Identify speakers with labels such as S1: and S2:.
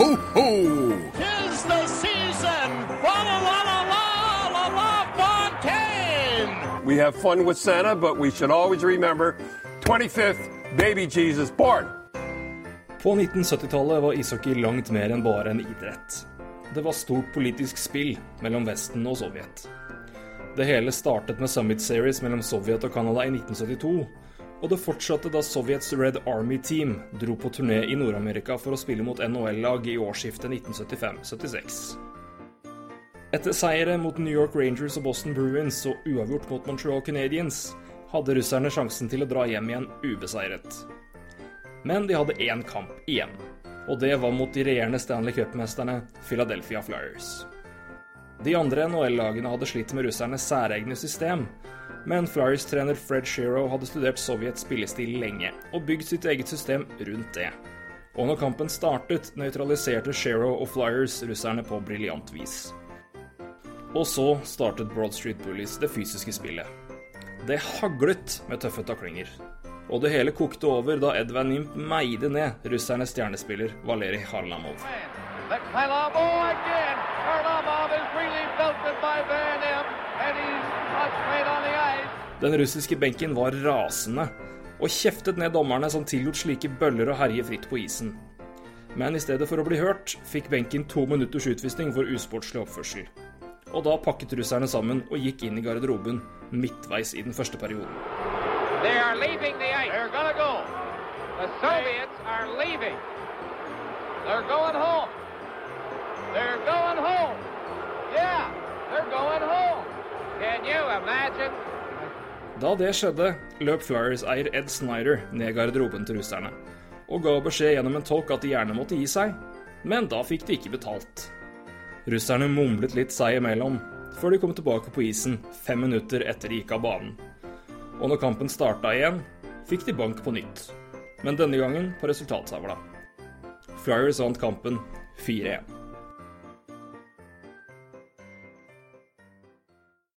S1: ho, ho!
S2: Tis the season! La, la, la, la, la, la, la, Fontaine!
S1: We have fun with Santa, but we should always remember 25th baby Jesus born.
S3: På 1970-tallet var ishockey langt mer enn bare en idrett. Det var stort politisk spill mellom Vesten og Sovjet. Det hele startet med Summit Series mellom Sovjet og Canada i 1972, og det fortsatte da Sovjets Red Army Team dro på turné i Nord-Amerika for å spille mot NHL-lag i årsskiftet 1975-76. Etter seire mot New York Rangers og Boston Bruins og uavgjort mot Montreal Canadiens hadde russerne sjansen til å dra hjem igjen ubeseiret. Men de hadde én kamp igjen, og det var mot de regjerende Stanley Cup-mesterne Philadelphia Flyers. De andre NHL-lagene hadde slitt med russernes særegne system, men Flyers-trener Fred Shero hadde studert Sovjets spillestil lenge og bygd sitt eget system rundt det. Og når kampen startet, nøytraliserte Shero og Flyers russerne på briljant vis. Og så startet Broad Street Bullies det fysiske spillet. Det haglet med tøffe taklinger. Og det hele kokte over da Edvin Nimp meide ned russernes stjernespiller Valerij Harlamov.
S4: But
S3: Den russiske benken var rasende og kjeftet ned dommerne som tillot slike bøller å herje fritt på isen. Men i stedet for å bli hørt, fikk benken to minutters utvisning for usportslig oppførsel. Og da pakket russerne sammen og gikk inn i garderoben midtveis i den første perioden.
S4: They are leaving the ice. They're gonna go. The Soviets are leaving. They're going home. They're going home. Yeah, they're going home. Can you imagine?
S3: Da det skjedde, løp Flyers-eier Ed Snyder ned garderoben til russerne og ga beskjed gjennom en tolk at de gjerne måtte gi seg, men da fikk de ikke betalt. Russerne mumlet litt seg imellom, før de kom tilbake på isen fem minutter etter de gikk av banen. Og når kampen starta igjen, fikk de bank på nytt, men denne gangen på resultattavla. Flyers vant kampen 4-1.